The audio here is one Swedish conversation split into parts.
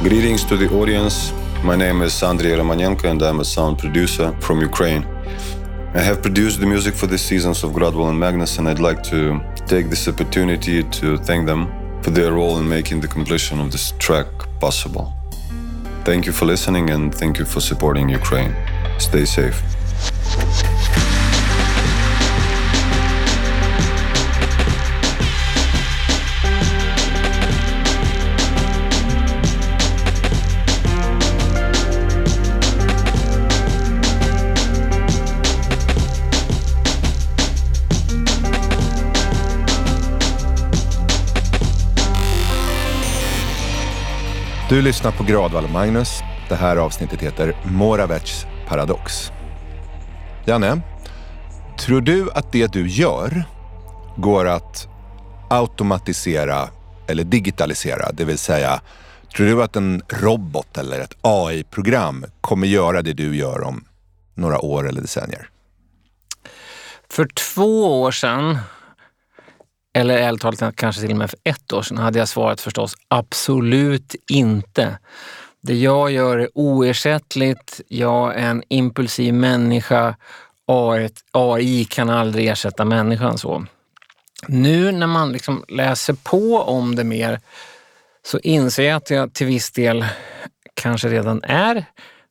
Greetings to the audience. My name is Andrei Romanenko and I'm a sound producer from Ukraine. I have produced the music for the seasons of Gradwell and Magnus, and I'd like to take this opportunity to thank them for their role in making the completion of this track possible. Thank you for listening and thank you for supporting Ukraine. Stay safe. Du lyssnar på Gradvall och Magnus. Det här avsnittet heter Moravets paradox. Janne, tror du att det du gör går att automatisera eller digitalisera? Det vill säga, tror du att en robot eller ett AI-program kommer göra det du gör om några år eller decennier? För två år sedan eller ärligt talat kanske till och med för ett år sedan, hade jag svarat förstås absolut inte. Det jag gör är oersättligt. Jag är en impulsiv människa. AI kan aldrig ersätta människan så. Nu när man liksom läser på om det mer så inser jag att jag till viss del kanske redan är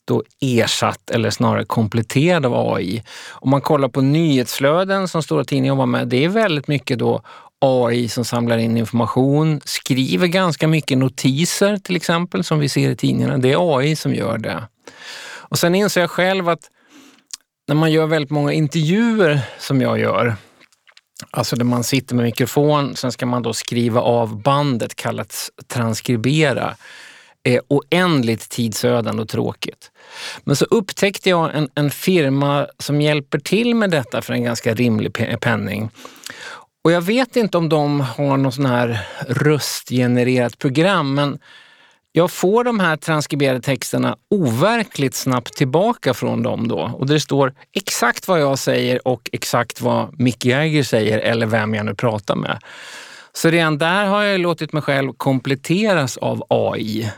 då ersatt eller snarare kompletterad av AI. Om man kollar på nyhetsflöden som stora tidningar jobbar med, det är väldigt mycket då AI som samlar in information, skriver ganska mycket notiser till exempel som vi ser i tidningarna. Det är AI som gör det. Och sen inser jag själv att när man gör väldigt många intervjuer som jag gör, alltså där man sitter med mikrofon, sen ska man då skriva av bandet, kallat transkribera, är oändligt tidsödande och tråkigt. Men så upptäckte jag en, en firma som hjälper till med detta för en ganska rimlig penning. Och jag vet inte om de har något sån här röstgenererat program, men jag får de här transkriberade texterna overkligt snabbt tillbaka från dem då. Och det står exakt vad jag säger och exakt vad Mick Jagger säger eller vem jag nu pratar med. Så redan där har jag låtit mig själv kompletteras av AI.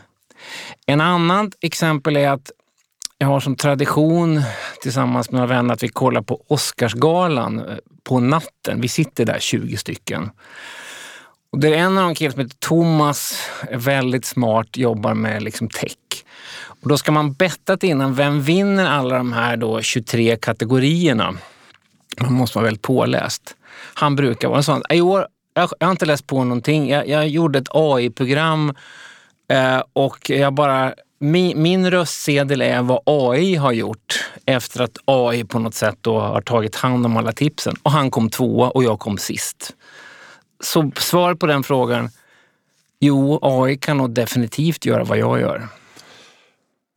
En annan exempel är att jag har som tradition tillsammans med några vänner att vi kollar på Oscarsgalan eh, på natten. Vi sitter där 20 stycken. Och det är en av de killar som heter Thomas, är väldigt smart, jobbar med liksom tech. Och då ska man bettat innan, vem vinner alla de här då 23 kategorierna? Man måste vara väldigt påläst. Han brukar vara en sån. I år, jag, jag har inte läst på någonting. Jag, jag gjorde ett AI-program eh, och jag bara min, min röstsedel är vad AI har gjort efter att AI på något sätt då har tagit hand om alla tipsen. Och han kom tvåa och jag kom sist. Så svar på den frågan, jo, AI kan nog definitivt göra vad jag gör.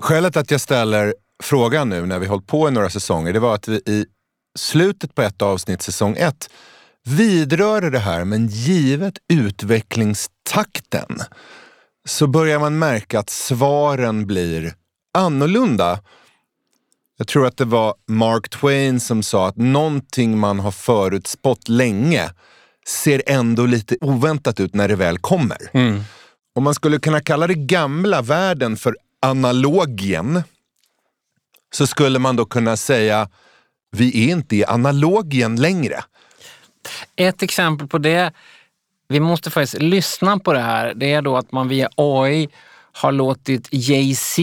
Skälet att jag ställer frågan nu när vi hållit på i några säsonger, det var att vi i slutet på ett avsnitt, säsong ett, vidrörde det här, men givet utvecklingstakten så börjar man märka att svaren blir annorlunda. Jag tror att det var Mark Twain som sa att någonting man har förutspått länge ser ändå lite oväntat ut när det väl kommer. Mm. Om man skulle kunna kalla det gamla världen för analogien så skulle man då kunna säga vi är inte i analogien längre. Ett exempel på det vi måste faktiskt lyssna på det här. Det är då att man via AI har låtit Jay-Z,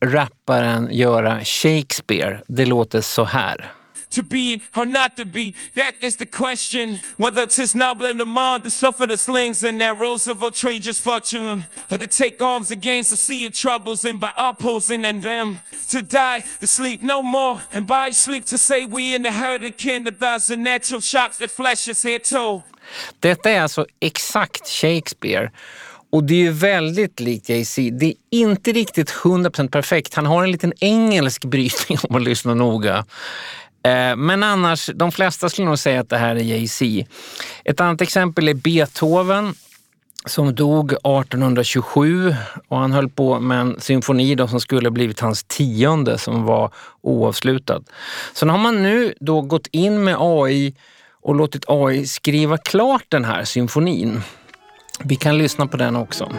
rapparen, göra Shakespeare. Det låter så här. To be or not to be, that is the question. Whether tis noble in the mind to suffer the slings and arrows of outrageous fortune, or to take arms against the sea of troubles and by opposing and them to die, to sleep no more, and by sleep to say we in the herd of kin, a thousand natural shocks that flesh is here too. Detta är alltså exakt Shakespeare. Och det är ju väldigt likt Jay-Z. Det är inte riktigt 100% perfekt. Han har en liten engelsk brytning om man lyssnar noga. Eh, men annars, de flesta skulle nog säga att det här är Jay-Z. Ett annat exempel är Beethoven som dog 1827 och han höll på med en symfoni då som skulle blivit hans tionde som var oavslutad. Sen har man nu då gått in med AI och låtit AI skriva klart den här symfonin. Vi kan lyssna på den också.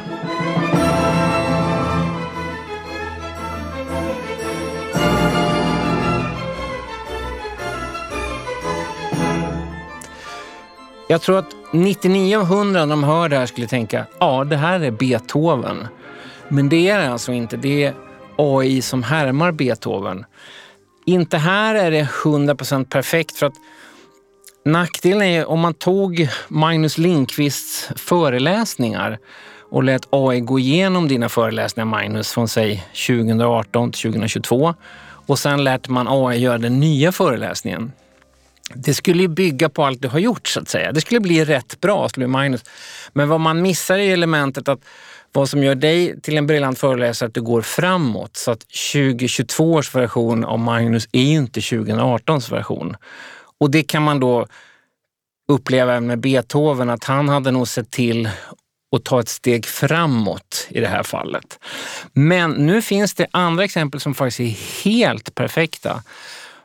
Jag tror att 99 av 100 när de hör det här skulle tänka, ja det här är Beethoven. Men det är det alltså inte. Det är AI som härmar Beethoven. Inte här är det 100% perfekt för att nackdelen är om man tog Magnus Linkvists föreläsningar och lät AI gå igenom dina föreläsningar Magnus från säg 2018 till 2022 och sen lät man AI göra den nya föreläsningen. Det skulle ju bygga på allt du har gjort så att säga. Det skulle bli rätt bra, skulle Magnus. Men vad man missar är elementet att vad som gör dig till en briljant föreläsare är att du går framåt. Så att 2022 års version av Magnus är ju inte 2018s version. Och det kan man då uppleva med Beethoven, att han hade nog sett till att ta ett steg framåt i det här fallet. Men nu finns det andra exempel som faktiskt är helt perfekta.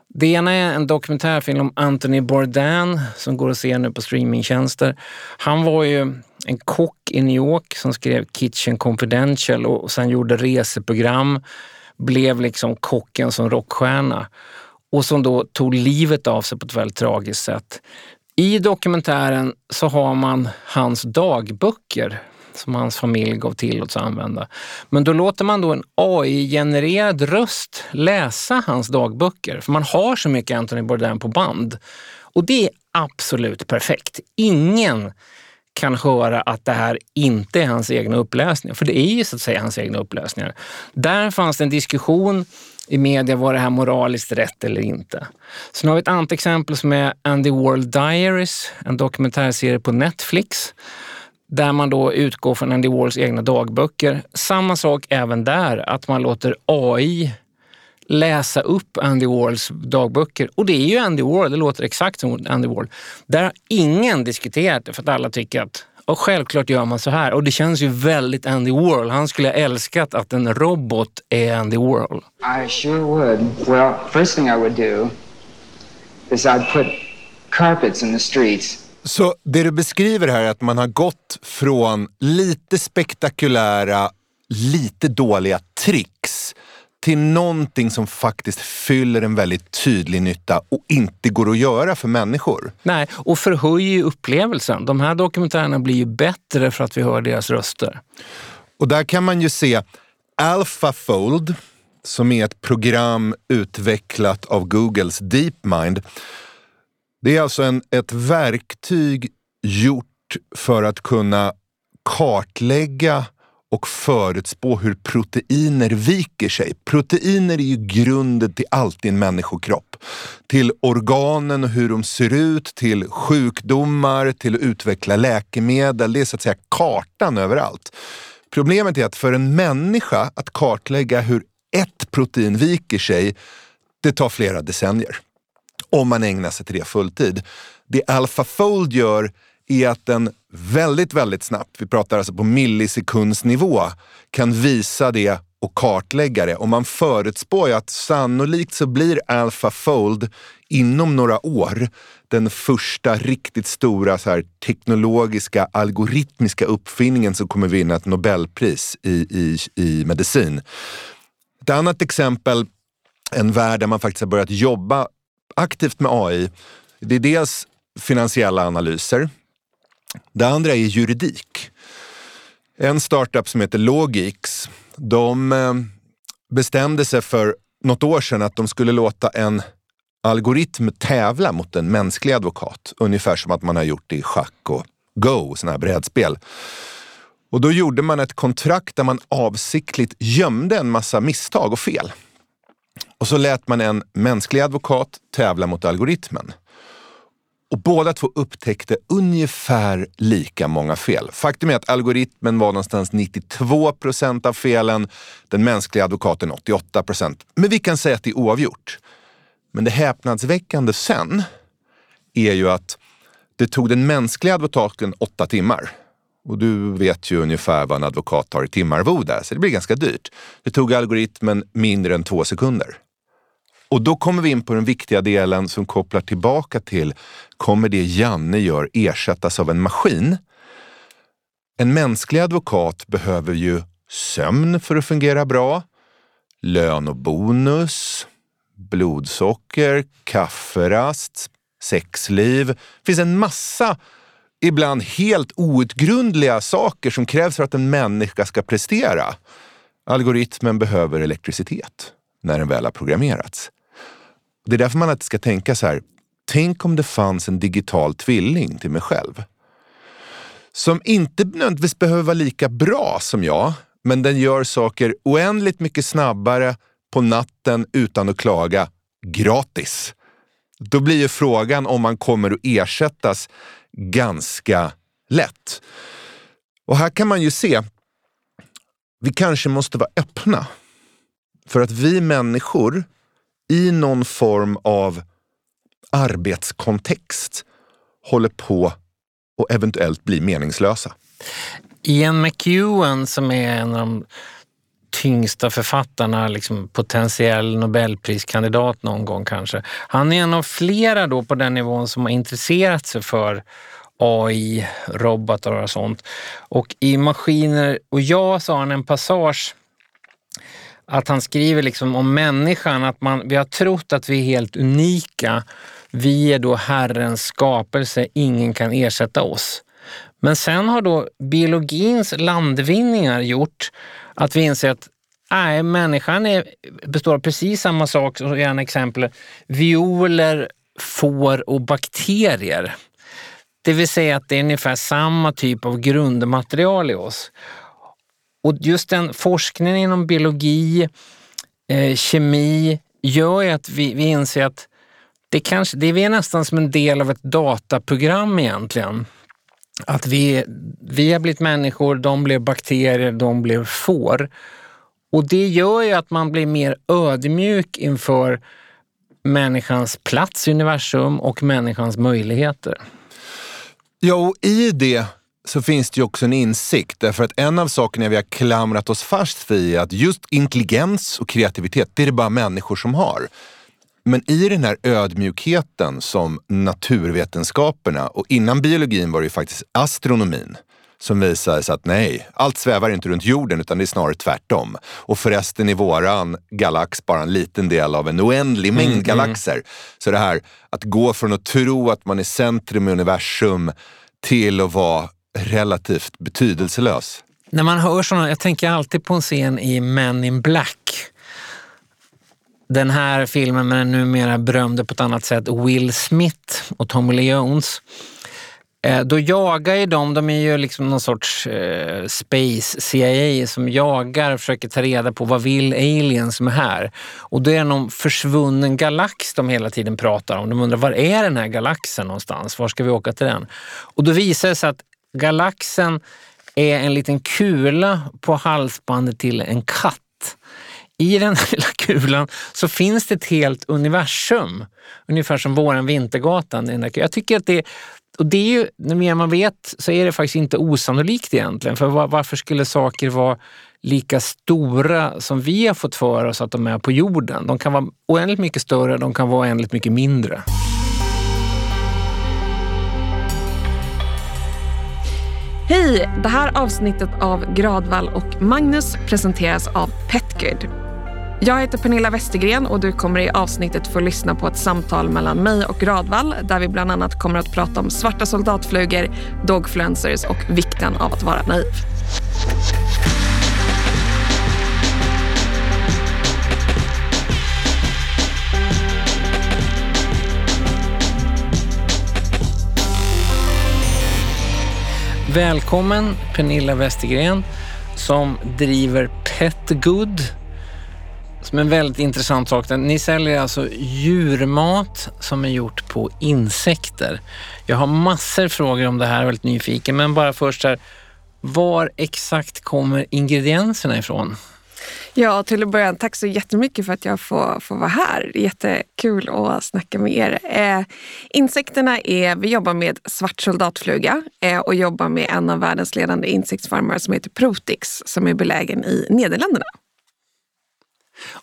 Det ena är en dokumentärfilm om Anthony Bourdain som går att se nu på streamingtjänster. Han var ju en kock i New York som skrev Kitchen Confidential och sen gjorde reseprogram, blev liksom kocken som rockstjärna och som då tog livet av sig på ett väldigt tragiskt sätt. I dokumentären så har man hans dagböcker som hans familj gav till att använda. Men då låter man då en AI-genererad röst läsa hans dagböcker. För man har så mycket Anthony Bourdain på band. Och det är absolut perfekt. Ingen kan höra att det här inte är hans egna uppläsningar. För det är ju så att säga hans egna uppläsningar. Där fanns det en diskussion i media, var det här moraliskt rätt eller inte? Sen har vi ett annat exempel som är Andy World Diaries, en dokumentärserie på Netflix där man då utgår från Andy Warhols egna dagböcker. Samma sak även där, att man låter AI läsa upp Andy Warhols dagböcker. Och det är ju Andy Warhol, det låter exakt som Andy Warhol. Där har ingen diskuterat det för att alla tycker att och självklart gör man så här. Och det känns ju väldigt Andy Warhol. Han skulle ha älskat att en robot är Andy Warhol. I sure would. Well, first thing I would do is I'd put carpets in the streets så det du beskriver här är att man har gått från lite spektakulära, lite dåliga tricks till någonting som faktiskt fyller en väldigt tydlig nytta och inte går att göra för människor. Nej, och förhöjer upplevelsen. De här dokumentärerna blir ju bättre för att vi hör deras röster. Och där kan man ju se AlphaFold, som är ett program utvecklat av Googles DeepMind det är alltså en, ett verktyg gjort för att kunna kartlägga och förutspå hur proteiner viker sig. Proteiner är ju grunden till allt i en människokropp. Till organen och hur de ser ut, till sjukdomar, till att utveckla läkemedel. Det är så att säga kartan överallt. Problemet är att för en människa att kartlägga hur ett protein viker sig, det tar flera decennier om man ägnar sig till det fulltid. Det AlphaFold gör är att den väldigt, väldigt snabbt, vi pratar alltså på millisekundsnivå, kan visa det och kartlägga det. Och man förutspår ju att sannolikt så blir AlphaFold inom några år den första riktigt stora så här, teknologiska algoritmiska uppfinningen som kommer vinna ett Nobelpris i, i, i medicin. Ett annat exempel, en värld där man faktiskt har börjat jobba aktivt med AI, det är dels finansiella analyser. Det andra är juridik. En startup som heter Logix, de eh, bestämde sig för något år sedan att de skulle låta en algoritm tävla mot en mänsklig advokat. Ungefär som att man har gjort det i schack och Go, sådana här brädspel. Och då gjorde man ett kontrakt där man avsiktligt gömde en massa misstag och fel. Och så lät man en mänsklig advokat tävla mot algoritmen. Och båda två upptäckte ungefär lika många fel. Faktum är att algoritmen var någonstans 92 procent av felen, den mänskliga advokaten 88 procent. Men vi kan säga att det är oavgjort. Men det häpnadsväckande sen är ju att det tog den mänskliga advokaten åtta timmar. Och du vet ju ungefär vad en advokat tar i timarvode, så det blir ganska dyrt. Det tog algoritmen mindre än två sekunder. Och då kommer vi in på den viktiga delen som kopplar tillbaka till, kommer det Janne gör ersättas av en maskin? En mänsklig advokat behöver ju sömn för att fungera bra, lön och bonus, blodsocker, kafferast, sexliv. Det finns en massa ibland helt outgrundliga saker som krävs för att en människa ska prestera. Algoritmen behöver elektricitet när den väl har programmerats. Det är därför man alltid ska tänka så här, tänk om det fanns en digital tvilling till mig själv. Som inte nödvändigtvis behöver vara lika bra som jag, men den gör saker oändligt mycket snabbare på natten utan att klaga, gratis. Då blir ju frågan om man kommer att ersättas ganska lätt. Och här kan man ju se, vi kanske måste vara öppna för att vi människor i någon form av arbetskontext håller på och eventuellt bli meningslösa. Ian McEwan som är en av de tyngsta författarna, liksom potentiell nobelpriskandidat någon gång kanske. Han är en av flera då på den nivån som har intresserat sig för AI, robotar och sånt. Och i Maskiner och jag så har han en passage att han skriver liksom om människan, att man, vi har trott att vi är helt unika. Vi är då Herrens skapelse, ingen kan ersätta oss. Men sen har då biologins landvinningar gjort att vi inser att nej, människan är, består av precis samma sak som gärna exempel violer, får och bakterier. Det vill säga att det är ungefär samma typ av grundmaterial i oss. Och just den forskningen inom biologi, eh, kemi gör ju att vi, vi inser att det, kanske, det är nästan som en del av ett dataprogram egentligen. Att vi, vi har blivit människor, de blev bakterier, de blev får. Och det gör ju att man blir mer ödmjuk inför människans plats i universum och människans möjligheter. Ja, och i det så finns det ju också en insikt. Därför att en av sakerna vi har klamrat oss fast vid är att just intelligens och kreativitet, det är det bara människor som har. Men i den här ödmjukheten som naturvetenskaperna, och innan biologin var det ju faktiskt astronomin, som visade sig att nej, allt svävar inte runt jorden utan det är snarare tvärtom. Och förresten är våran galax bara en liten del av en oändlig mängd mm, galaxer. Mm. Så det här att gå från att tro att man är centrum i universum till att vara relativt betydelselös. När man hör sådana, jag tänker alltid på en scen i Men in Black. Den här filmen med den numera berömde på ett annat sätt Will Smith och Tommy Lee Jones. Eh, då jagar ju de, de är ju liksom någon sorts eh, space CIA som jagar och försöker ta reda på vad vill aliens som är här. Och det är någon försvunnen galax de hela tiden pratar om. De undrar var är den här galaxen någonstans? Var ska vi åka till den? Och då visar det sig att Galaxen är en liten kula på halsbandet till en katt. I den lilla kulan så finns det ett helt universum. Ungefär som våran Vintergatan. Jag tycker att det, och det är ju, när mer man vet så är det faktiskt inte osannolikt egentligen. För varför skulle saker vara lika stora som vi har fått för oss att de är på jorden? De kan vara oändligt mycket större, de kan vara oändligt mycket mindre. Hej! Det här avsnittet av Gradvall och Magnus presenteras av Petgrid. Jag heter Pernilla Westergren och du kommer i avsnittet få lyssna på ett samtal mellan mig och Gradvall där vi bland annat kommer att prata om svarta soldatflugor, dogfluencers och vikten av att vara naiv. Välkommen Pernilla Westergren som driver Petgood som är en väldigt intressant sak. Ni säljer alltså djurmat som är gjort på insekter. Jag har massor frågor om det här, är väldigt nyfiken, men bara först här, var exakt kommer ingredienserna ifrån? Ja, till att börja tack så jättemycket för att jag får, får vara här. Jättekul att snacka med er. Eh, insekterna är, vi jobbar med svart soldatfluga eh, och jobbar med en av världens ledande insektsfarmare som heter Protix som är belägen i Nederländerna.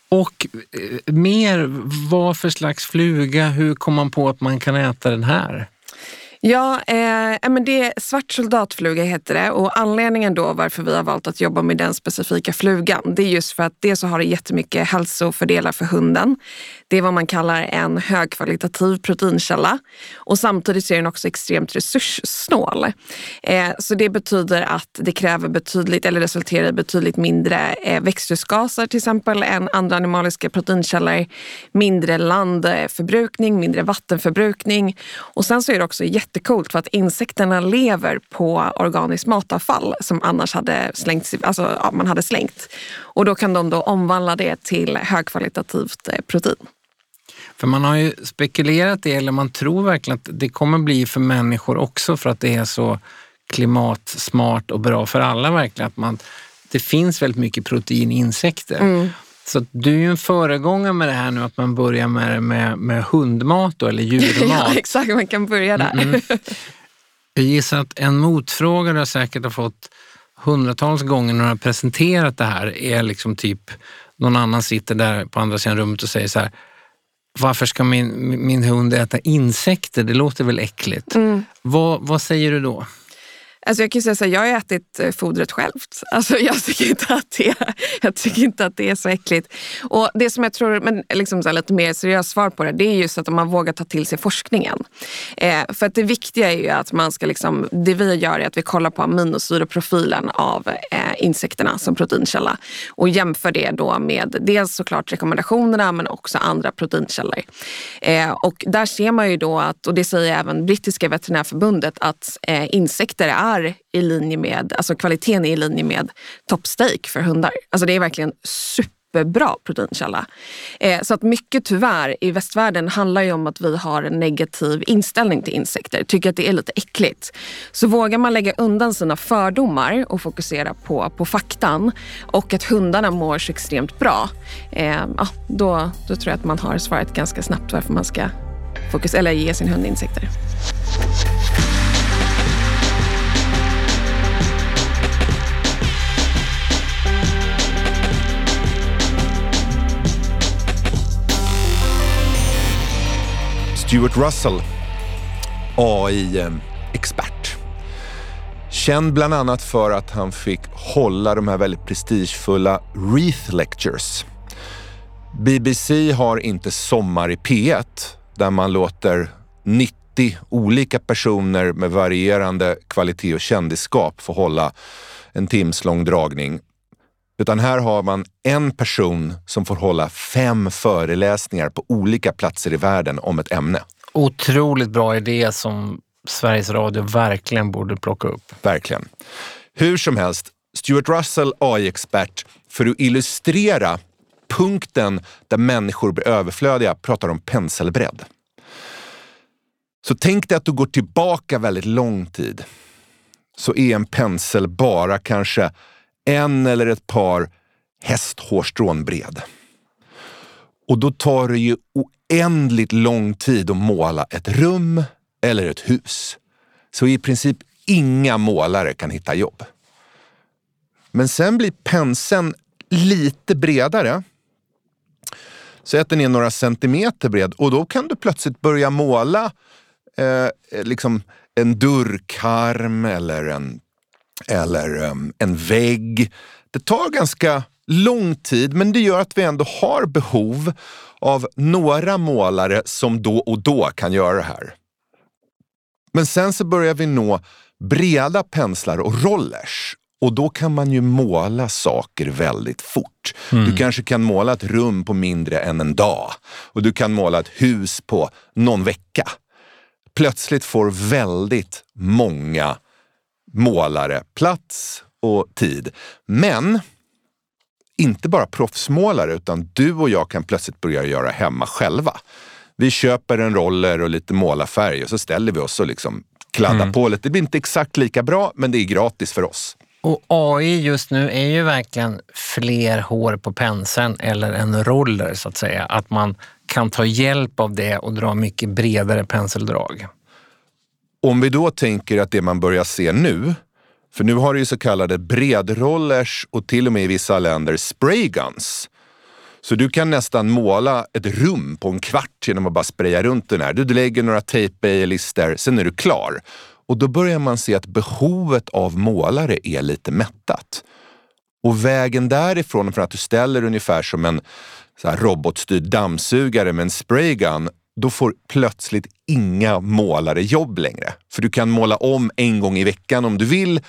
Och eh, mer, vad för slags fluga, hur kom man på att man kan äta den här? Ja, eh, men det är svart soldatfluga heter det och anledningen då varför vi har valt att jobba med den specifika flugan, det är just för att det så har det jättemycket hälsofördelar för hunden. Det är vad man kallar en högkvalitativ proteinkälla och samtidigt så är den också extremt resurssnål. Eh, så det betyder att det kräver betydligt, eller resulterar i betydligt mindre eh, växthusgaser till exempel än andra animaliska proteinkällor, mindre landförbrukning, mindre vattenförbrukning och sen så är det också jättecoolt för att insekterna lever på organiskt matavfall som annars hade slängts, alltså, ja, man hade slängt. Och då kan de då omvandla det till högkvalitativt eh, protein. För man har ju spekulerat i, eller man tror verkligen att det kommer bli för människor också för att det är så klimatsmart och bra för alla verkligen. Att man, det finns väldigt mycket protein i insekter. Mm. Så du är ju en föregångare med det här nu att man börjar med, med, med hundmat då, eller djurmat. ja, exakt. Man kan börja där. Mm -mm. Jag gissar att en motfråga du har säkert har fått hundratals gånger när du har presenterat det här är liksom typ någon annan sitter där på andra sidan rummet och säger så här varför ska min, min hund äta insekter? Det låter väl äckligt. Mm. Vad, vad säger du då? Alltså jag kan säga så här, jag har ätit eh, fodret självt. Alltså jag, tycker inte att det, jag tycker inte att det är så äckligt. Och det som jag tror, men liksom så lite mer seriöst svar på det, det är just att man vågar ta till sig forskningen. Eh, för att det viktiga är ju att man ska, liksom, det vi gör är att vi kollar på aminosyreprofilen av eh, insekterna som proteinkälla och jämför det då med dels såklart rekommendationerna men också andra proteinkällor. Eh, och där ser man ju då att, och det säger även brittiska veterinärförbundet, att eh, insekter är är i linje med, alltså kvaliteten är i linje med toppsteak för hundar. Alltså det är verkligen superbra proteinkälla. Eh, så att mycket tyvärr i västvärlden handlar ju om att vi har en negativ inställning till insekter, tycker att det är lite äckligt. Så vågar man lägga undan sina fördomar och fokusera på, på faktan och att hundarna mår så extremt bra, eh, ja, då, då tror jag att man har svarat ganska snabbt varför man ska fokus, eller ge sin hund insekter. Stuart Russell, AI-expert. Eh, Känd bland annat för att han fick hålla de här väldigt prestigefulla Wreath Lectures. BBC har inte Sommar i P1 där man låter 90 olika personer med varierande kvalitet och kändisskap få hålla en timslång dragning. Utan här har man en person som får hålla fem föreläsningar på olika platser i världen om ett ämne. Otroligt bra idé som Sveriges Radio verkligen borde plocka upp. Verkligen. Hur som helst, Stuart Russell, AI-expert, för att illustrera punkten där människor blir överflödiga, pratar om penselbredd. Så tänk dig att du går tillbaka väldigt lång tid. Så är en pensel bara kanske en eller ett par hästhårstrån bred. Och då tar det ju oändligt lång tid att måla ett rum eller ett hus. Så i princip inga målare kan hitta jobb. Men sen blir penseln lite bredare. Så att den är några centimeter bred och då kan du plötsligt börja måla eh, liksom en dörrkarm eller en eller um, en vägg. Det tar ganska lång tid, men det gör att vi ändå har behov av några målare som då och då kan göra det här. Men sen så börjar vi nå breda penslar och rollers och då kan man ju måla saker väldigt fort. Mm. Du kanske kan måla ett rum på mindre än en dag och du kan måla ett hus på någon vecka. Plötsligt får väldigt många målare plats och tid. Men inte bara proffsmålare, utan du och jag kan plötsligt börja göra hemma själva. Vi köper en roller och lite målarfärg och så ställer vi oss och liksom kladdar mm. på lite. Det blir inte exakt lika bra, men det är gratis för oss. Och AI just nu är ju verkligen fler hår på penseln eller en roller så att säga. Att man kan ta hjälp av det och dra mycket bredare penseldrag. Om vi då tänker att det man börjar se nu, för nu har du ju så kallade bredrollers och till och med i vissa länder sprayguns Så du kan nästan måla ett rum på en kvart genom att bara spraya runt den här. Du lägger några tejp-lister, sen är du klar. Och då börjar man se att behovet av målare är lite mättat. Och vägen därifrån, från att du ställer ungefär som en så här robotstyrd dammsugare med en spraygun, då får plötsligt inga målare jobb längre. För du kan måla om en gång i veckan om du vill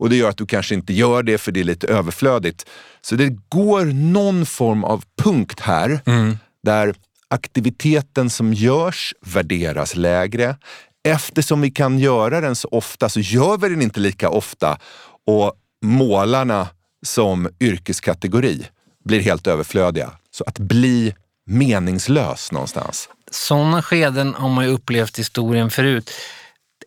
och det gör att du kanske inte gör det för det är lite överflödigt. Så det går någon form av punkt här mm. där aktiviteten som görs värderas lägre. Eftersom vi kan göra den så ofta så gör vi den inte lika ofta och målarna som yrkeskategori blir helt överflödiga. Så att bli meningslös någonstans. Sådana skeden har man ju upplevt i historien förut.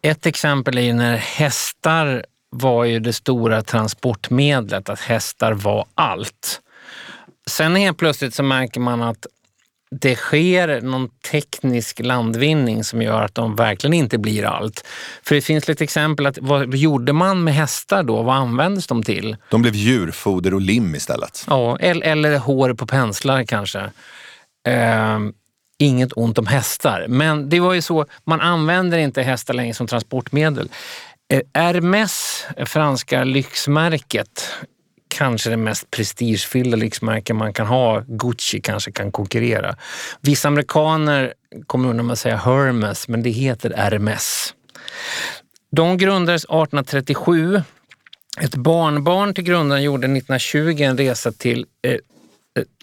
Ett exempel är ju när hästar var ju det stora transportmedlet, att hästar var allt. Sen helt plötsligt så märker man att det sker någon teknisk landvinning som gör att de verkligen inte blir allt. För det finns lite exempel, att vad gjorde man med hästar då? Vad användes de till? De blev djurfoder och lim istället. Ja, eller, eller hår på penslar kanske. Eh, inget ont om hästar, men det var ju så, man använder inte hästar längre som transportmedel. Eh, Hermes, franska lyxmärket, kanske det mest prestigefyllda lyxmärke man kan ha. Gucci kanske kan konkurrera. Vissa amerikaner kommer undan med att säga Hermes, men det heter Hermes. De grundades 1837. Ett barnbarn till grundaren gjorde 1920 en resa till Eh,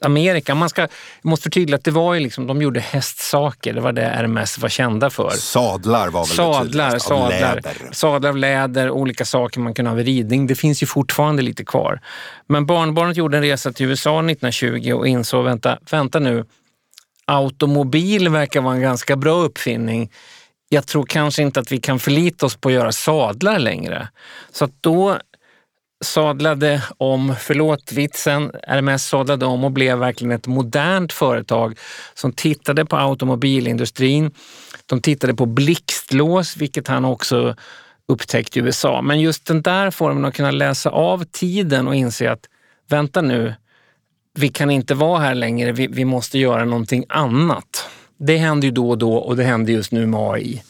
Amerika. Man ska, måste förtydliga att det var ju liksom, de gjorde hästsaker. Det var det RMS var kända för. Sadlar var väl sadlar, det sadlar, av läder. sadlar av läder, olika saker man kunde ha vid ridning. Det finns ju fortfarande lite kvar. Men barnbarnet gjorde en resa till USA 1920 och insåg, vänta, vänta nu, automobil verkar vara en ganska bra uppfinning. Jag tror kanske inte att vi kan förlita oss på att göra sadlar längre. Så att då sadlade om, förlåt vitsen, RMS sadlade om och blev verkligen ett modernt företag som tittade på automobilindustrin. De tittade på blixtlås, vilket han också upptäckte i USA. Men just den där formen att kunna läsa av tiden och inse att vänta nu, vi kan inte vara här längre, vi, vi måste göra någonting annat. Det händer ju då och då och det händer just nu med AI.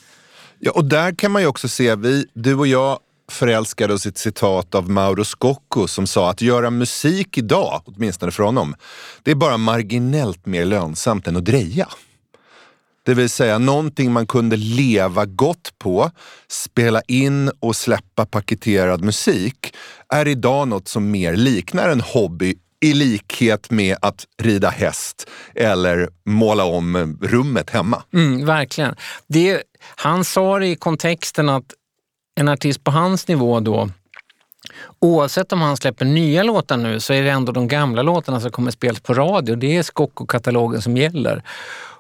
Ja, och där kan man ju också se, vi, du och jag förälskade oss i ett citat av Mauro Scocco som sa att göra musik idag, åtminstone för honom, det är bara marginellt mer lönsamt än att dreja. Det vill säga någonting man kunde leva gott på, spela in och släppa paketerad musik, är idag något som mer liknar en hobby i likhet med att rida häst eller måla om rummet hemma. Mm, verkligen. Det, han sa det i kontexten att en artist på hans nivå då, oavsett om han släpper nya låtar nu så är det ändå de gamla låtarna som kommer spelas på radio. Det är Scocco-katalogen som gäller.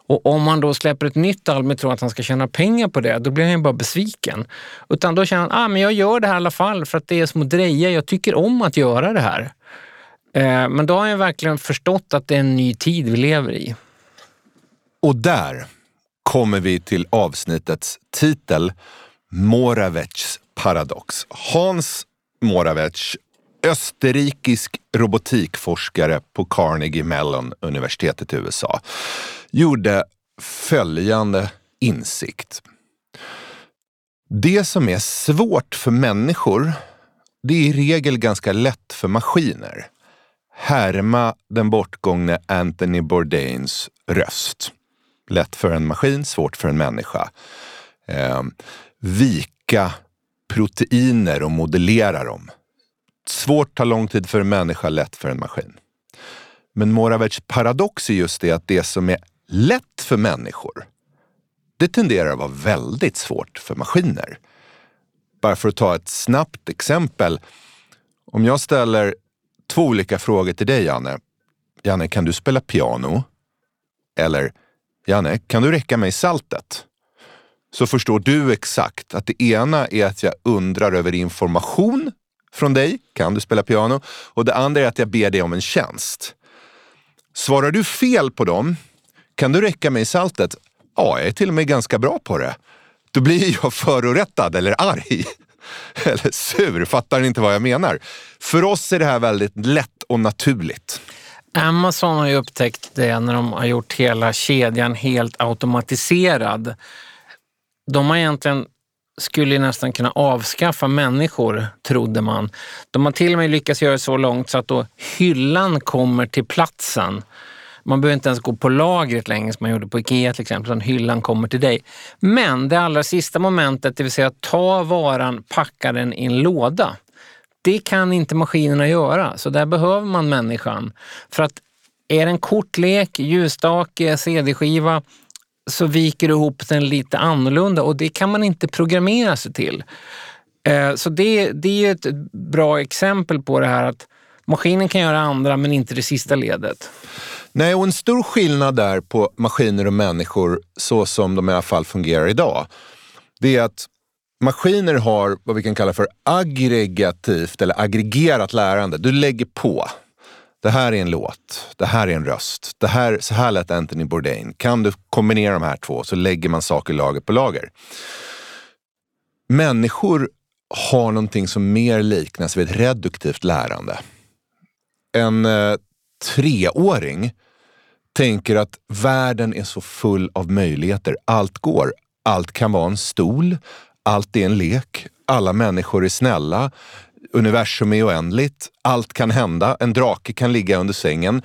Och om han då släpper ett nytt album och tror att han ska tjäna pengar på det, då blir han ju bara besviken. Utan då känner han, ah, men jag gör det här i alla fall för att det är som att dreja. Jag tycker om att göra det här. Eh, men då har han verkligen förstått att det är en ny tid vi lever i. Och där kommer vi till avsnittets titel Moravets paradox. Hans Moravec, österrikisk robotikforskare på Carnegie Mellon universitetet i USA, gjorde följande insikt. Det som är svårt för människor, det är i regel ganska lätt för maskiner. Härma den bortgångne Anthony Bourdains röst. Lätt för en maskin, svårt för en människa. Ehm, Vika proteiner och modellera dem. Svårt tar lång tid för en människa, lätt för en maskin. Men Moravec paradox är just det att det som är lätt för människor, det tenderar att vara väldigt svårt för maskiner. Bara för att ta ett snabbt exempel. Om jag ställer två olika frågor till dig, Janne. Janne, kan du spela piano? Eller, Janne, kan du räcka mig saltet? Så förstår du exakt att det ena är att jag undrar över information från dig, kan du spela piano? Och det andra är att jag ber dig om en tjänst. Svarar du fel på dem, kan du räcka mig saltet? Ja, jag är till och med ganska bra på det. Då blir jag förorättad eller arg. Eller sur, fattar ni inte vad jag menar? För oss är det här väldigt lätt och naturligt. Amazon har ju upptäckt det när de har gjort hela kedjan helt automatiserad. De har egentligen skulle nästan kunna avskaffa människor, trodde man. De har till och med lyckats göra det så långt så att då hyllan kommer till platsen. Man behöver inte ens gå på lagret längre som man gjorde på Ikea till exempel, utan hyllan kommer till dig. Men det allra sista momentet, det vill säga ta varan, packa den i en låda. Det kan inte maskinerna göra, så där behöver man människan. För att är det en kortlek, ljusstake, CD-skiva så viker du ihop den lite annorlunda och det kan man inte programmera sig till. Eh, så det, det är ett bra exempel på det här att maskinen kan göra andra men inte det sista ledet. Nej, och en stor skillnad där på maskiner och människor så som de i alla fall fungerar idag, det är att maskiner har vad vi kan kalla för aggregativt eller aggregerat lärande. Du lägger på. Det här är en låt, det här är en röst, det här, så här lät Anthony Bourdain. Kan du kombinera de här två så lägger man saker lager på lager. Människor har någonting som mer liknas vid ett reduktivt lärande. En eh, treåring tänker att världen är så full av möjligheter. Allt går. Allt kan vara en stol. Allt är en lek. Alla människor är snälla. Universum är oändligt. Allt kan hända. En drake kan ligga under sängen.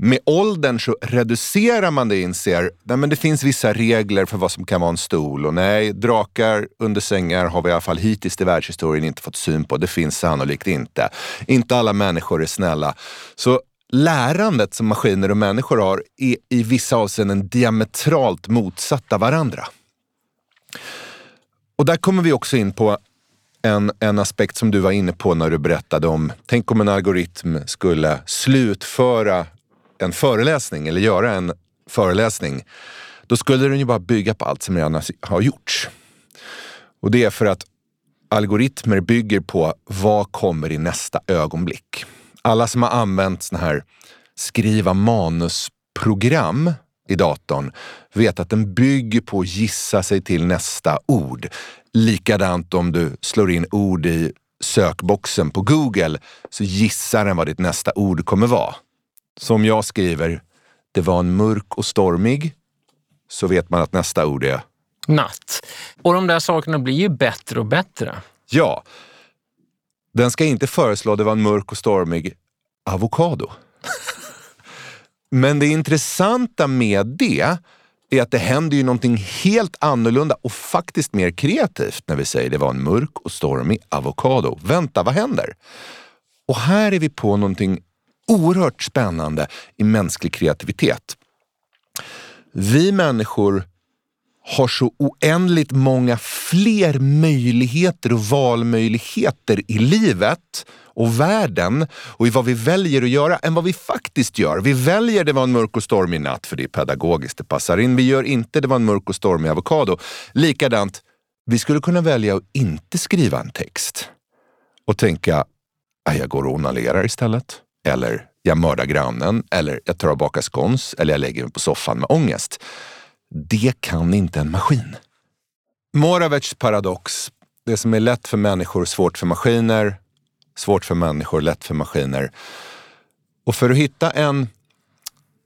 Med åldern så reducerar man det och inser att det finns vissa regler för vad som kan vara en stol. Och nej, drakar under sängar har vi i alla fall hittills i världshistorien inte fått syn på. Det finns sannolikt inte. Inte alla människor är snälla. Så lärandet som maskiner och människor har är i vissa avseenden diametralt motsatta varandra. Och där kommer vi också in på en, en aspekt som du var inne på när du berättade om, tänk om en algoritm skulle slutföra en föreläsning eller göra en föreläsning. Då skulle den ju bara bygga på allt som redan har gjorts. Och det är för att algoritmer bygger på vad kommer i nästa ögonblick. Alla som har använt såna här skriva manusprogram i datorn vet att den bygger på att gissa sig till nästa ord. Likadant om du slår in ord i sökboxen på Google så gissar den vad ditt nästa ord kommer vara. Som jag skriver, det var en mörk och stormig, så vet man att nästa ord är natt. Och de där sakerna blir ju bättre och bättre. Ja. Den ska inte föreslå det var en mörk och stormig avokado. Men det intressanta med det är att det händer ju någonting helt annorlunda och faktiskt mer kreativt när vi säger det var en mörk och stormig avokado. Vänta, vad händer? Och här är vi på någonting oerhört spännande i mänsklig kreativitet. Vi människor har så oändligt många fler möjligheter och valmöjligheter i livet och världen och i vad vi väljer att göra än vad vi faktiskt gör. Vi väljer det var en mörk och stormig natt för det är pedagogiskt, det passar in. Vi gör inte det var en mörk och stormig avokado. Likadant, vi skulle kunna välja att inte skriva en text och tänka, äh, jag går och onalerar istället. Eller jag mördar grannen, eller jag tar och bakar skons, eller jag lägger mig på soffan med ångest. Det kan inte en maskin. Moravets paradox. Det som är lätt för människor, svårt för maskiner. Svårt för människor, lätt för maskiner. Och för att hitta en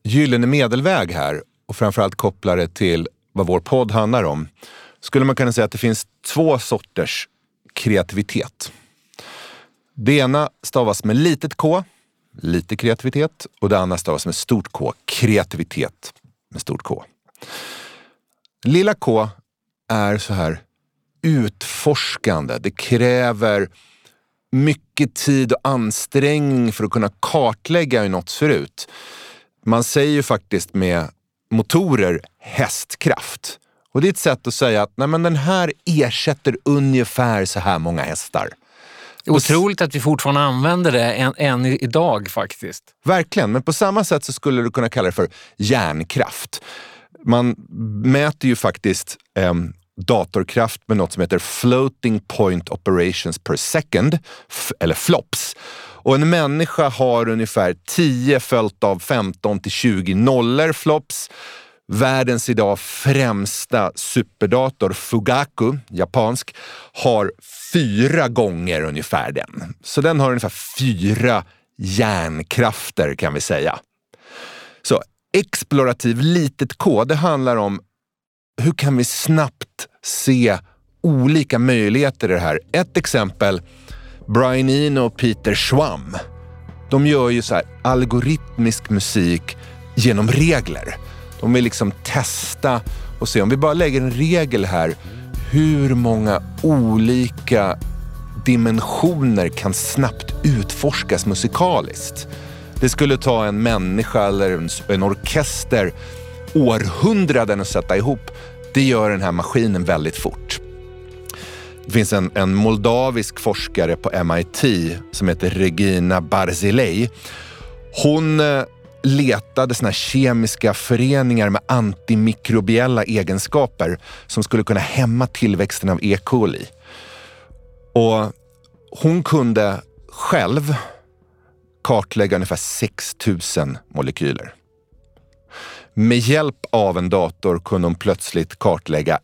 gyllene medelväg här och framförallt koppla det till vad vår podd handlar om, skulle man kunna säga att det finns två sorters kreativitet. Det ena stavas med litet k, lite kreativitet, och det andra stavas med stort K, kreativitet med stort K. Lilla K är så här utforskande. Det kräver mycket tid och ansträngning för att kunna kartlägga hur något ser ut. Man säger ju faktiskt med motorer hästkraft. Och det är ett sätt att säga att nej, men den här ersätter ungefär så här många hästar. Otroligt att vi fortfarande använder det än, än idag faktiskt. Verkligen, men på samma sätt så skulle du kunna kalla det för hjärnkraft. Man mäter ju faktiskt eh, datorkraft med något som heter Floating Point Operations per Second, eller FLOPS. Och en människa har ungefär 10 följt av 15 till 20 nollor FLOPS. Världens idag främsta superdator, Fugaku, japansk, har fyra gånger ungefär den. Så den har ungefär fyra hjärnkrafter kan vi säga. Så explorativ litet k, det handlar om hur kan vi snabbt se olika möjligheter i det här. Ett exempel, Brian Eno och Peter Schwamm. De gör ju så här algoritmisk musik genom regler. De vill liksom testa och se om vi bara lägger en regel här, hur många olika dimensioner kan snabbt utforskas musikaliskt. Det skulle ta en människa eller en, en orkester århundraden att sätta ihop. Det gör den här maskinen väldigt fort. Det finns en, en moldavisk forskare på MIT som heter Regina Barzilei. Hon eh, letade såna kemiska föreningar med antimikrobiella egenskaper som skulle kunna hämma tillväxten av E. coli. Och hon kunde själv kartlägga ungefär 6 000 molekyler. Med hjälp av en dator kunde hon plötsligt kartlägga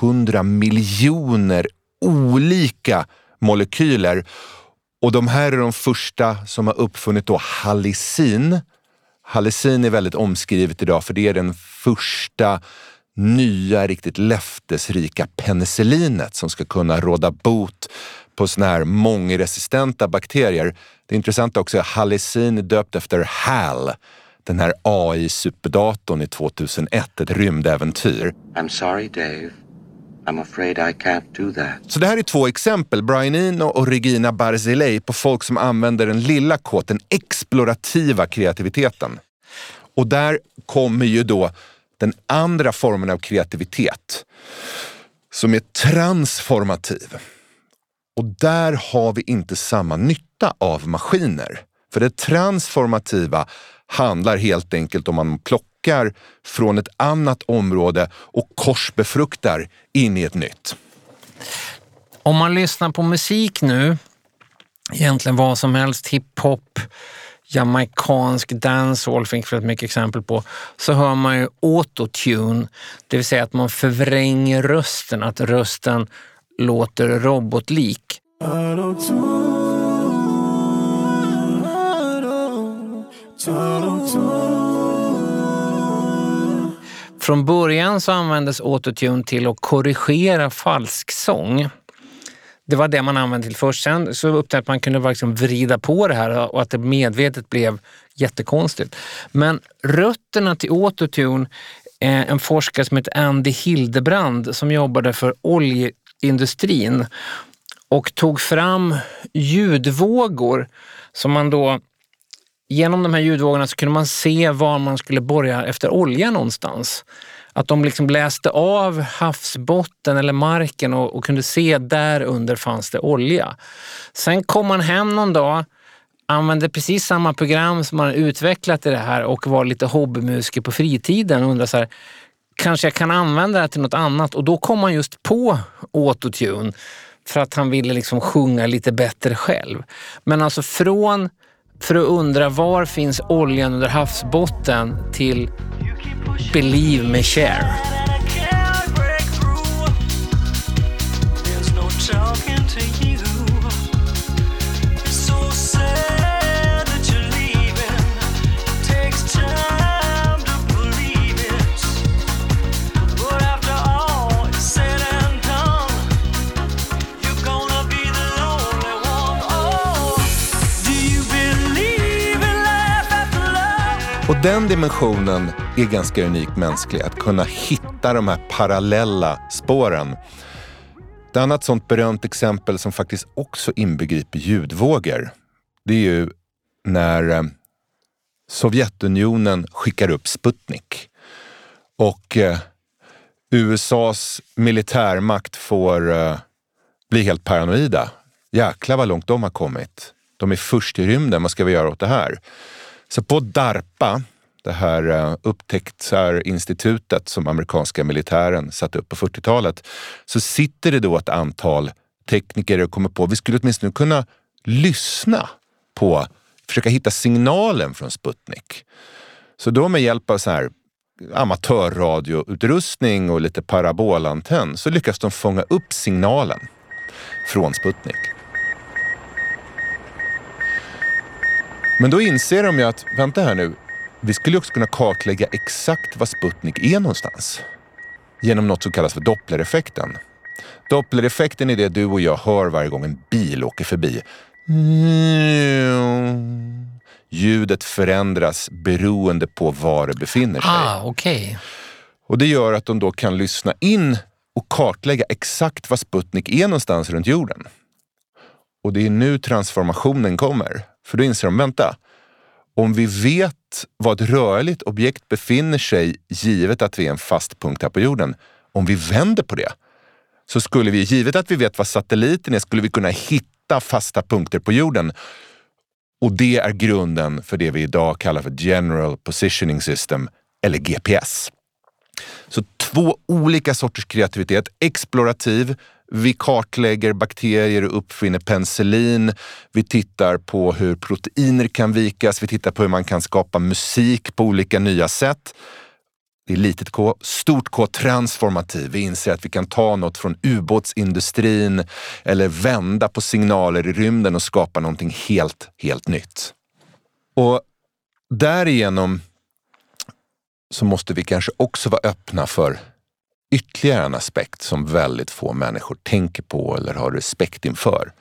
100 miljoner olika molekyler. Och de här är de första som har uppfunnit då hallicin. Hallicin är väldigt omskrivet idag för det är den första nya, riktigt löftesrika penicillinet som ska kunna råda bot på såna här mångresistenta bakterier. Det intressanta också är att hallicin är döpt efter HAL, den här AI-superdatorn i 2001, ett rymdäventyr. I'm sorry, Dave. I'm afraid I can't do that. Så det här är två exempel, Brian Eno och Regina Barzilei, på folk som använder den lilla K, den explorativa kreativiteten. Och där kommer ju då den andra formen av kreativitet som är transformativ. Och där har vi inte samma nytta av maskiner. För det transformativa handlar helt enkelt om man plockar från ett annat område och korsbefruktar in i ett nytt. Om man lyssnar på musik nu, egentligen vad som helst, hiphop, jamaicansk dancehall finns väldigt mycket exempel på, så hör man ju autotune, det vill säga att man förvränger rösten, att rösten låter robotlik. Från början så användes autotune till att korrigera falsksång. Det var det man använde till först. Sen så upptäckte att man kunde liksom vrida på det här och att det medvetet blev jättekonstigt. Men rötterna till autotune, är en forskare som heter Andy Hildebrand som jobbade för oljeindustrin och tog fram ljudvågor som man då genom de här ljudvågorna så kunde man se var man skulle borra efter olja någonstans. Att de liksom läste av havsbotten eller marken och, och, kunde se där under fanns det olja. Sen kom man hem någon dag, använde precis samma program som man utvecklat i det här och var lite hobbymusiker på fritiden och undrade så här, kanske jag kan använda det här till något annat? Och då kom man just på autotune för att han ville liksom sjunga lite bättre själv. Men alltså från för att undra var finns oljan under havsbotten till Believe Me Share? Och den dimensionen är ganska unik mänsklig, att kunna hitta de här parallella spåren. Ett annat sånt berömt exempel som faktiskt också inbegriper ljudvågor, det är ju när eh, Sovjetunionen skickar upp Sputnik. Och eh, USAs militärmakt får eh, bli helt paranoida. Jäklar vad långt de har kommit. De är först i rymden, vad ska vi göra åt det här? Så på DARPA, det här eh, upptäcktsinstitutet som amerikanska militären satte upp på 40-talet, så sitter det då ett antal tekniker och kommer på att vi skulle åtminstone kunna lyssna på, försöka hitta signalen från Sputnik. Så då med hjälp av så här amatörradioutrustning och lite parabolantenn så lyckas de fånga upp signalen från Sputnik. Men då inser de ju att, vänta här nu, vi skulle också kunna kartlägga exakt var Sputnik är någonstans. Genom något som kallas för Dopplereffekten. Dopplereffekten är det du och jag hör varje gång en bil åker förbi. Ljudet förändras beroende på var det befinner sig. Ah, okej. Och det gör att de då kan lyssna in och kartlägga exakt var Sputnik är någonstans runt jorden. Och det är nu transformationen kommer. För då inser de, vänta, om vi vet var ett rörligt objekt befinner sig givet att vi är en fast punkt här på jorden, om vi vänder på det, så skulle vi, givet att vi vet var satelliten är, skulle vi kunna hitta fasta punkter på jorden. Och det är grunden för det vi idag kallar för General Positioning System, eller GPS. Så två olika sorters kreativitet. Explorativ, vi kartlägger bakterier och uppfinner penicillin. Vi tittar på hur proteiner kan vikas. Vi tittar på hur man kan skapa musik på olika nya sätt. Det är litet K. Stort K, transformativ. Vi inser att vi kan ta något från ubåtsindustrin eller vända på signaler i rymden och skapa någonting helt, helt nytt. Och därigenom så måste vi kanske också vara öppna för ytterligare en aspekt som väldigt få människor tänker på eller har respekt inför.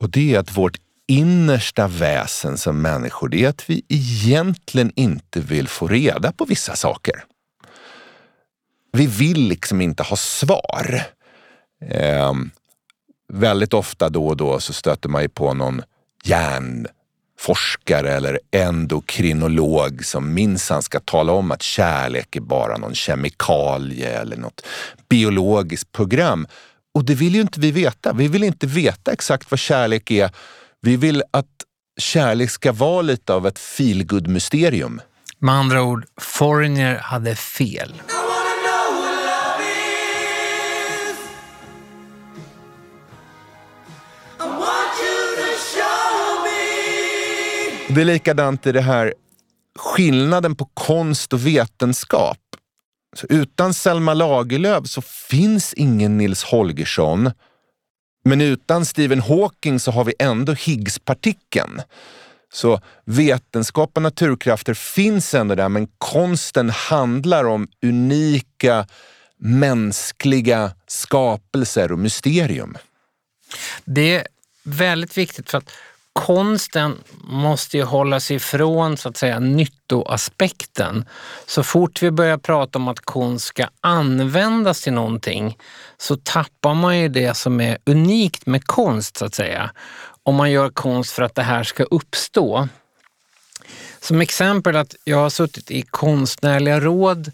Och det är att vårt innersta väsen som människor, det är att vi egentligen inte vill få reda på vissa saker. Vi vill liksom inte ha svar. Eh, väldigt ofta då och då så stöter man ju på någon hjärn forskare eller endokrinolog som minsann ska tala om att kärlek är bara någon kemikalie eller något biologiskt program. Och det vill ju inte vi veta. Vi vill inte veta exakt vad kärlek är. Vi vill att kärlek ska vara lite av ett feelgood mysterium Med andra ord, Foreigner hade fel. Det är likadant i det här skillnaden på konst och vetenskap. Så utan Selma Lagerlöf så finns ingen Nils Holgersson. Men utan Stephen Hawking så har vi ändå Higgspartikeln. Så vetenskap och naturkrafter finns ändå där, men konsten handlar om unika mänskliga skapelser och mysterium. Det är väldigt viktigt för att konsten måste ju hålla sig ifrån så att säga nyttoaspekten. Så fort vi börjar prata om att konst ska användas till någonting så tappar man ju det som är unikt med konst så att säga. Om man gör konst för att det här ska uppstå. Som exempel att jag har suttit i konstnärliga råd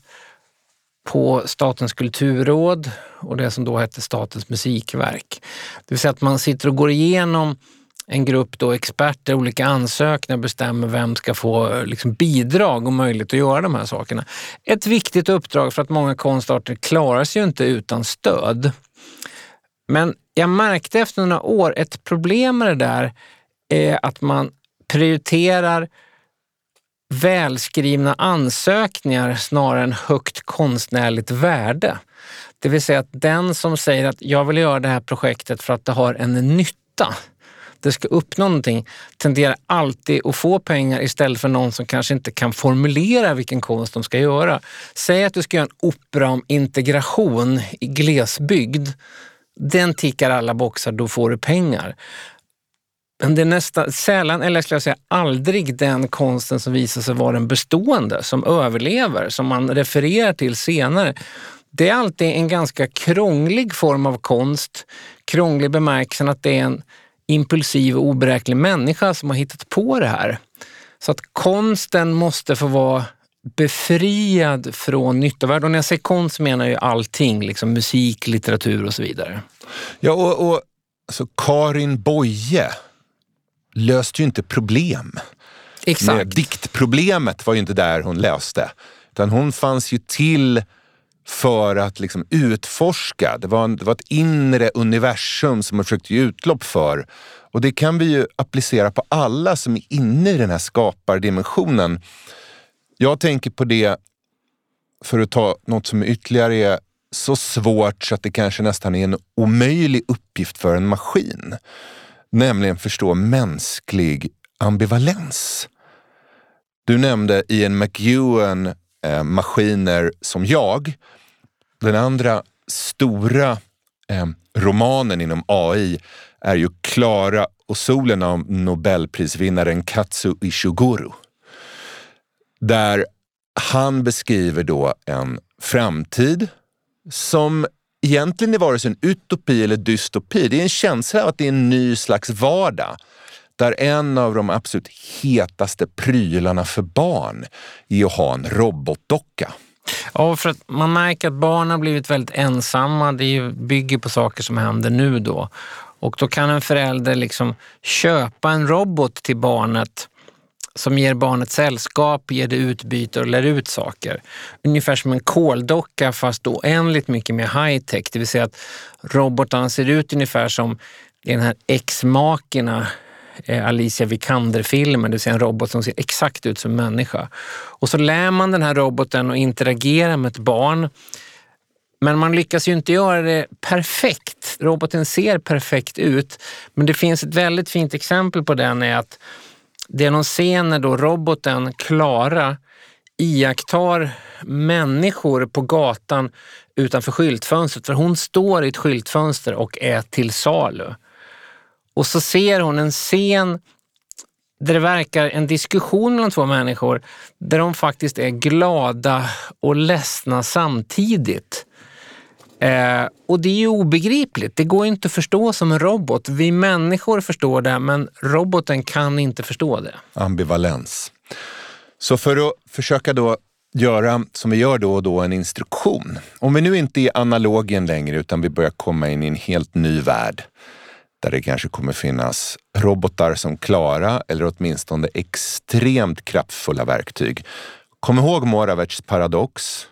på Statens kulturråd och det som då hette Statens musikverk. Det vill säga att man sitter och går igenom en grupp då experter, olika ansökningar bestämmer vem ska få eh, liksom, bidrag och möjlighet att göra de här sakerna. Ett viktigt uppdrag för att många konstarter klarar sig ju inte utan stöd. Men jag märkte efter några år, ett problem med det där är att man prioriterar välskrivna ansökningar snarare än högt konstnärligt värde. Det vill säga att den som säger att jag vill göra det här projektet för att det har en nytta, det ska uppnå någonting, tenderar alltid att få pengar istället för någon som kanske inte kan formulera vilken konst de ska göra. Säg att du ska göra en opera om integration i glesbygd. Den tickar alla boxar, då får du pengar. Men det är nästan sällan, eller skulle jag säga aldrig, den konsten som visar sig vara den bestående, som överlever, som man refererar till senare. Det är alltid en ganska krånglig form av konst. Krånglig i bemärkelsen att det är en impulsiv och oberäknelig människa som har hittat på det här. Så att konsten måste få vara befriad från nyttovärde. Och när jag säger konst menar jag allting, liksom musik, litteratur och så vidare. Ja, och, och alltså, Karin Boye löste ju inte problem. Exakt. Men diktproblemet var ju inte där hon löste. Utan hon fanns ju till för att liksom utforska. Det var, en, det var ett inre universum som man försökte ge utlopp för. Och det kan vi ju applicera på alla som är inne i den här skapardimensionen. Jag tänker på det, för att ta något som ytterligare är så svårt så att det kanske nästan är en omöjlig uppgift för en maskin. Nämligen förstå mänsklig ambivalens. Du nämnde Ian McEwan, eh, Maskiner som jag. Den andra stora eh, romanen inom AI är ju Klara och solen av Nobelprisvinnaren Katsu Ishiguro. Där han beskriver då en framtid som egentligen är vare sig en utopi eller dystopi. Det är en känsla av att det är en ny slags vardag där en av de absolut hetaste prylarna för barn är att ha en robotdocka. Ja, för att man märker att barn har blivit väldigt ensamma. Det bygger på saker som händer nu då. Och då kan en förälder liksom köpa en robot till barnet som ger barnet sällskap, ger det utbyte och lär ut saker. Ungefär som en koldocka fast oändligt mycket mer high tech. Det vill säga att robotarna ser ut ungefär som den här ex-makerna Eh, Alicia Vikander-filmen, det vill säga en robot som ser exakt ut som en människa. Och så lär man den här roboten att interagera med ett barn. Men man lyckas ju inte göra det perfekt. Roboten ser perfekt ut, men det finns ett väldigt fint exempel på den är att det är någon scen när då roboten Klara iakttar människor på gatan utanför skyltfönstret. För hon står i ett skyltfönster och är till salu. Och så ser hon en scen där det verkar en diskussion mellan två människor där de faktiskt är glada och ledsna samtidigt. Eh, och det är ju obegripligt. Det går inte att förstå som en robot. Vi människor förstår det, men roboten kan inte förstå det. Ambivalens. Så för att försöka då göra som vi gör då och då, en instruktion. Om vi nu inte är analogen längre utan vi börjar komma in i en helt ny värld där det kanske kommer finnas robotar som klara eller åtminstone extremt kraftfulla verktyg. Kom ihåg Moravets paradox.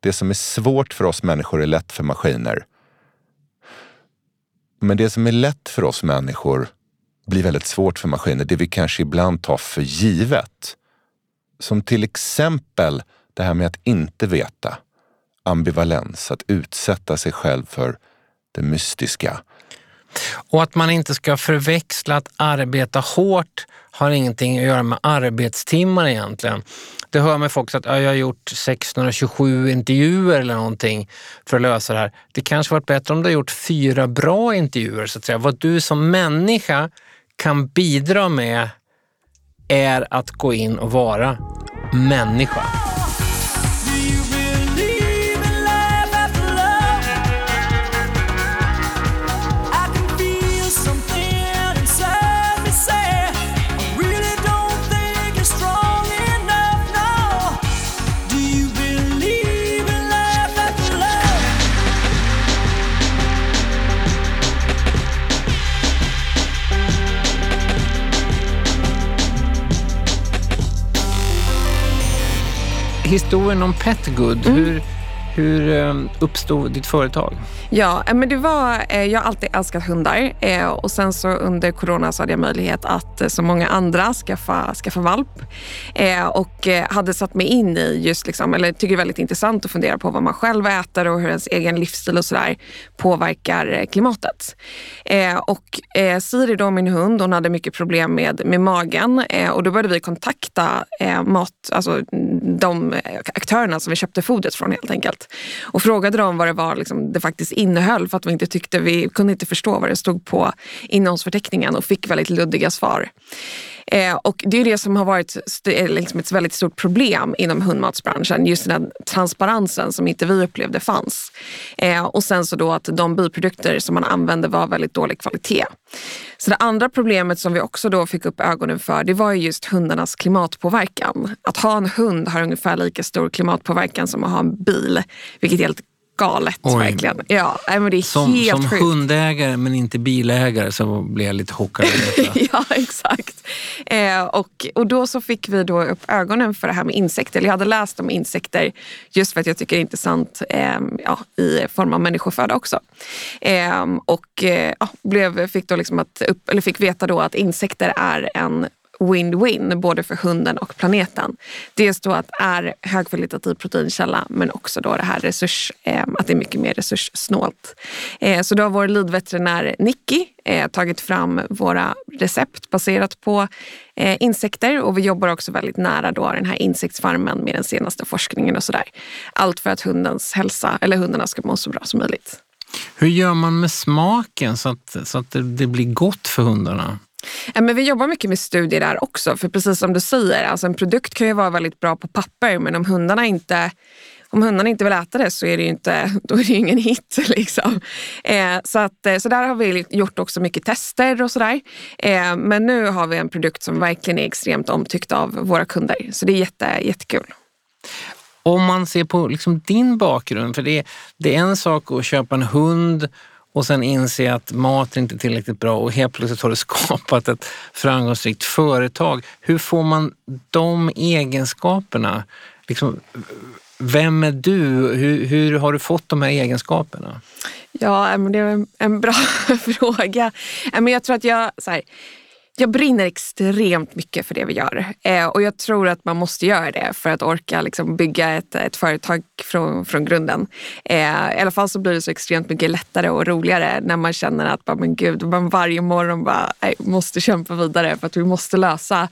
Det som är svårt för oss människor är lätt för maskiner. Men det som är lätt för oss människor blir väldigt svårt för maskiner. Det vi kanske ibland tar för givet. Som till exempel det här med att inte veta. Ambivalens, att utsätta sig själv för det mystiska. Och att man inte ska förväxla att arbeta hårt har ingenting att göra med arbetstimmar egentligen. Det hör man folk säga att jag har gjort 627 intervjuer eller någonting för att lösa det här. Det kanske varit bättre om du har gjort fyra bra intervjuer så att säga. Vad du som människa kan bidra med är att gå in och vara människa. Historien om Petgood. Mm. Hur, hur ehm, uppstod ditt företag? Ja, eh, men det var, eh, jag har alltid älskat hundar eh, och sen så under corona så hade jag möjlighet att eh, som många andra skaffa, skaffa valp eh, och hade satt mig in i just, liksom, eller tycker det är väldigt intressant att fundera på vad man själv äter och hur ens egen livsstil och sådär påverkar klimatet. Och Siri då, min hund, hon hade mycket problem med, med magen och då började vi kontakta mat, alltså de aktörerna som vi köpte fodret från helt enkelt och frågade dem vad det var liksom, det faktiskt innehöll för att vi inte tyckte vi kunde inte förstå vad det stod på innehållsförteckningen och fick väldigt luddiga svar. Eh, och det är det som har varit eh, liksom ett väldigt stort problem inom hundmatsbranschen. Just den här transparensen som inte vi upplevde fanns. Eh, och sen så då att de biprodukter som man använde var väldigt dålig kvalitet. Så det andra problemet som vi också då fick upp ögonen för det var just hundarnas klimatpåverkan. Att ha en hund har ungefär lika stor klimatpåverkan som att ha en bil. Vilket är helt galet Oj. verkligen. Ja, men det är som helt som sjukt. hundägare men inte bilägare så blir jag lite chockad. ja, exakt. Eh, och, och då så fick vi då upp ögonen för det här med insekter. Jag hade läst om insekter just för att jag tycker det är intressant eh, ja, i form av människoföda också. Ehm, eh, och ja, blev, fick, då liksom att upp, eller fick veta då att insekter är en win-win både för hunden och planeten. Dels då att det är högkvalitativ proteinkälla men också då det här resurs, eh, att det är mycket mer resurssnålt. Eh, så då har vår lidveterinär Nicky eh, tagit fram våra recept baserat på eh, insekter och vi jobbar också väldigt nära då den här insektsfarmen med den senaste forskningen och sådär. Allt för att hundens hälsa, eller hundarna ska må så bra som möjligt. Hur gör man med smaken så att, så att det, det blir gott för hundarna? Ja, men vi jobbar mycket med studier där också. För precis som du säger, alltså en produkt kan ju vara väldigt bra på papper men om hundarna inte om hundarna inte vill äta det så är det ju inte, då är det ingen hit. Liksom. Eh, så, att, eh, så där har vi gjort också mycket tester och sådär. Eh, men nu har vi en produkt som verkligen är extremt omtyckt av våra kunder. Så det är jätte, jättekul. Om man ser på liksom din bakgrund, för det det är en sak att köpa en hund och sen inse att maten inte är tillräckligt bra och helt plötsligt har du skapat ett framgångsrikt företag. Hur får man de egenskaperna? Liksom, vem är du? Hur, hur har du fått de här egenskaperna? Ja, det är en, bra fråga. Jag tror att jag... Så här, jag brinner extremt mycket för det vi gör eh, och jag tror att man måste göra det för att orka liksom, bygga ett, ett företag från, från grunden. Eh, I alla fall så blir det så extremt mycket lättare och roligare när man känner att bara, men gud, man varje morgon bara, måste kämpa vidare för att vi måste lösa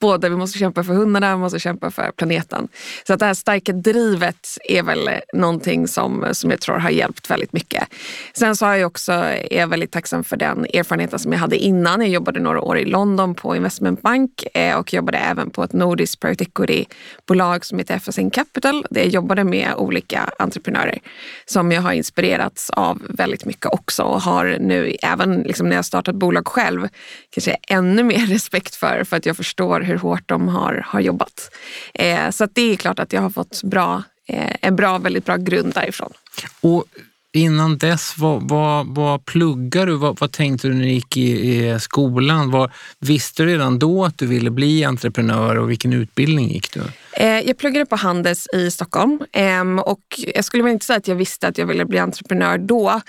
både vi måste kämpa för hundarna, vi måste kämpa för planeten. Så att det här starka drivet är väl någonting som, som jag tror har hjälpt väldigt mycket. Sen så har jag också, är jag väldigt tacksam för den erfarenheten som jag hade innan. Jag jobbade några år i London på investmentbank eh, och jobbade även på ett nordiskt private equity-bolag som heter FSN Capital. Där jag jobbade med olika entreprenörer som jag har inspirerats av väldigt mycket också och har nu även liksom när jag startat bolag själv kanske ännu mer respekt för för att jag förstår hur hårt de har, har jobbat. Eh, så det är klart att jag har fått bra, eh, en bra, väldigt bra grund därifrån. Och innan dess, vad, vad, vad pluggar du? Vad, vad, tänkte du när du gick i, i skolan? Vad, visste du redan då att du ville bli entreprenör och vilken utbildning gick du? Eh, jag pluggade på Handels i Stockholm ehm, och jag skulle inte säga att jag visste att jag ville bli entreprenör då.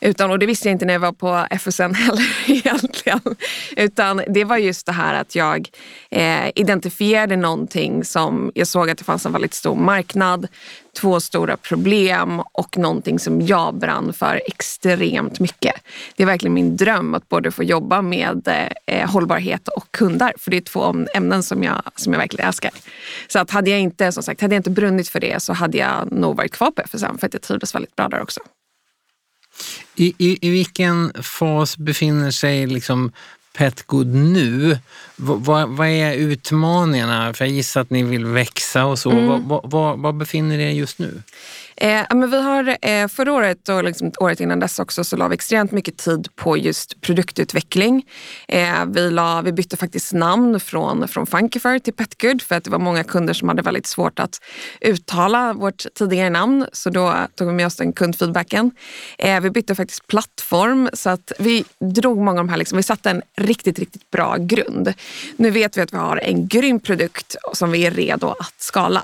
Utan, och det visste jag inte när jag var på FSN heller egentligen. Utan det var just det här att jag eh, identifierade någonting som jag såg att det fanns en väldigt stor marknad, två stora problem och någonting som jag brann för extremt mycket. Det är verkligen min dröm att både få jobba med eh, hållbarhet och kunder. För det är två ämnen som jag, som jag verkligen älskar. Så att hade jag inte som sagt, hade jag inte brunnit för det så hade jag nog varit kvar på FSM för att jag trivdes väldigt bra där också. I, i, i vilken fas befinner sig liksom Petgood nu? Vad, vad är utmaningarna? För jag gissar att ni vill växa och så. Mm. Vad, befinner er just nu? Eh, men vi har, eh, förra året och liksom året innan dess också så la vi extremt mycket tid på just produktutveckling. Eh, vi, la, vi bytte faktiskt namn från, från Funkifer till Petgood för att det var många kunder som hade väldigt svårt att uttala vårt tidigare namn. Så då tog vi med oss den kundfeedbacken. Eh, vi bytte faktiskt plattform så att vi drog många av de här, liksom, vi satte en riktigt, riktigt bra grund. Nu vet vi att vi har en grym produkt som vi är redo att skala.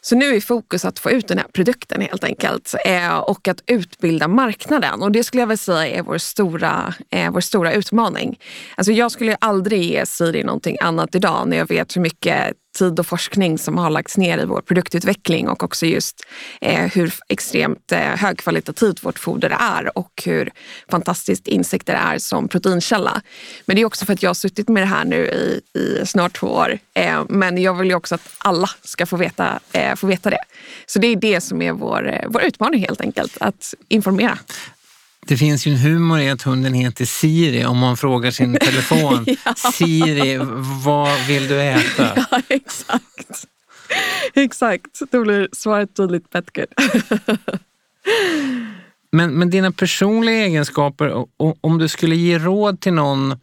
Så nu är fokus att få ut den här produkten helt enkelt eh, och att utbilda marknaden. Och det skulle jag vilja säga är vår stora, eh, vår stora utmaning. Alltså jag skulle aldrig ge Siri någonting annat idag när jag vet hur mycket tid och forskning som har lagts ner i vår produktutveckling och också just eh, hur extremt eh, högkvalitativt vårt foder är och hur fantastiskt insekter är som proteinkälla. Men det är också för att jag har suttit med det här nu i, i snart två år. Eh, men jag vill ju också att alla ska få veta, eh, få veta det. Så det är det som är vår, eh, vår utmaning helt enkelt, att informera. Det finns ju en humor i att hunden heter Siri om man frågar sin telefon. ja. Siri, vad vill du äta? Ja, exakt. Exakt, då blir svaret tydligt Petgood. men, men dina personliga egenskaper, om du skulle ge råd till någon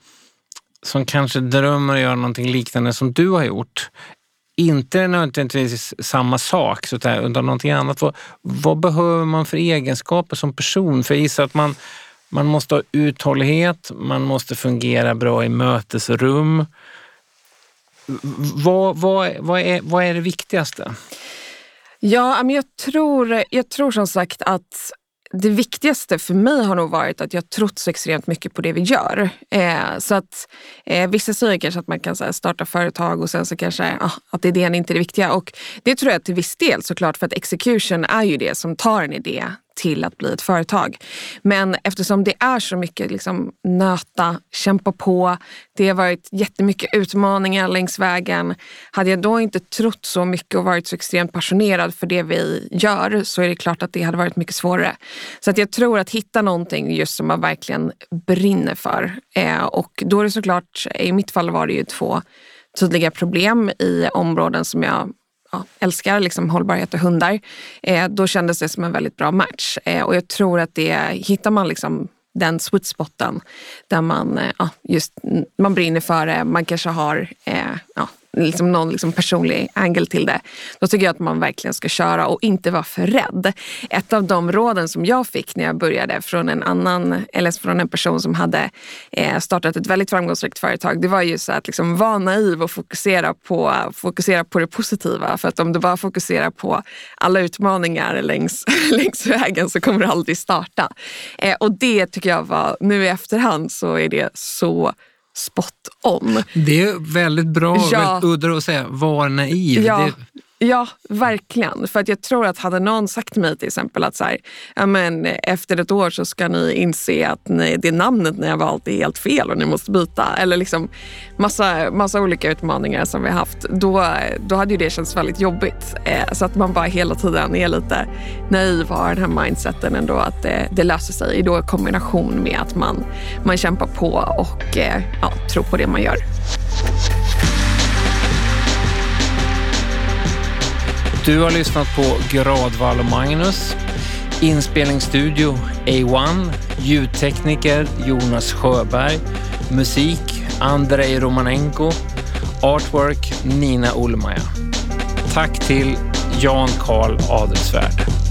som kanske drömmer att göra någonting liknande som du har gjort inte nödvändigtvis samma sak, så där, utan någonting annat. Vad, vad, behöver man för egenskaper som person? För jag gissar att man, man måste ha uthållighet, man måste fungera bra i mötesrum. Vad, vad, vad, är, vad är det viktigaste? Ja, men jag tror, jag tror som sagt att det viktigaste för mig har nog varit att jag trott så extremt mycket på det vi gör. Eh, så att eh, Vissa säger kanske att man kan här, starta företag och sen så kanske ah, att idén inte är det viktiga. Och det tror jag till viss del såklart för att execution är ju det som tar en idé till att bli ett företag. Men eftersom det är så mycket liksom, nöta, kämpa på, det har varit jättemycket utmaningar längs vägen. Hade jag då inte trott så mycket och varit så extremt passionerad för det vi gör så är det klart att det hade varit mycket svårare. Så att jag tror att hitta någonting just som man verkligen brinner för. Eh, och då är det såklart, i mitt fall var det ju två tydliga problem i områden som jag ja, älskar liksom hållbarhet och hundar, eh, då kändes det som en väldigt bra match. Eh, och jag tror att det hittar man liksom den sweet spoten där man, eh, ja, just, man brinner för det, man kanske har eh, ja, liksom någon liksom personlig angle till det. Då tycker jag att man verkligen ska köra och inte vara för rädd. Ett av de råden som jag fick när jag började från en annan, eller från en person som hade eh, startat ett väldigt framgångsrikt företag, det var ju så att liksom vara naiv och fokusera på, fokusera på det positiva. För att om du bara fokuserar på alla utmaningar längs, längs vägen så kommer du aldrig starta. Eh, och det tycker jag var, nu i efterhand så är det så spot on. Det är väldigt bra, ja. väldigt udda att säga, var naiv. Ja. Det... Ja, verkligen. För att jag tror att hade någon sagt till mig till exempel att så här, men efter ett år så ska ni inse att ni, det namnet ni har valt är helt fel och ni måste byta. Eller liksom massa, massa olika utmaningar som vi har haft. Då, då hade ju det känts väldigt jobbigt. Eh, så att man bara hela tiden är lite naiv och har den här mindseten ändå att det, det löser sig. Då i kombination med att man, man kämpar på och eh, ja, tror på det man gör. Du har lyssnat på Gradvall och Magnus. Inspelningsstudio A1. Ljudtekniker Jonas Sjöberg. Musik Andrei Romanenko. Artwork Nina Olmaja. Tack till Jan Karl Adelsvärd.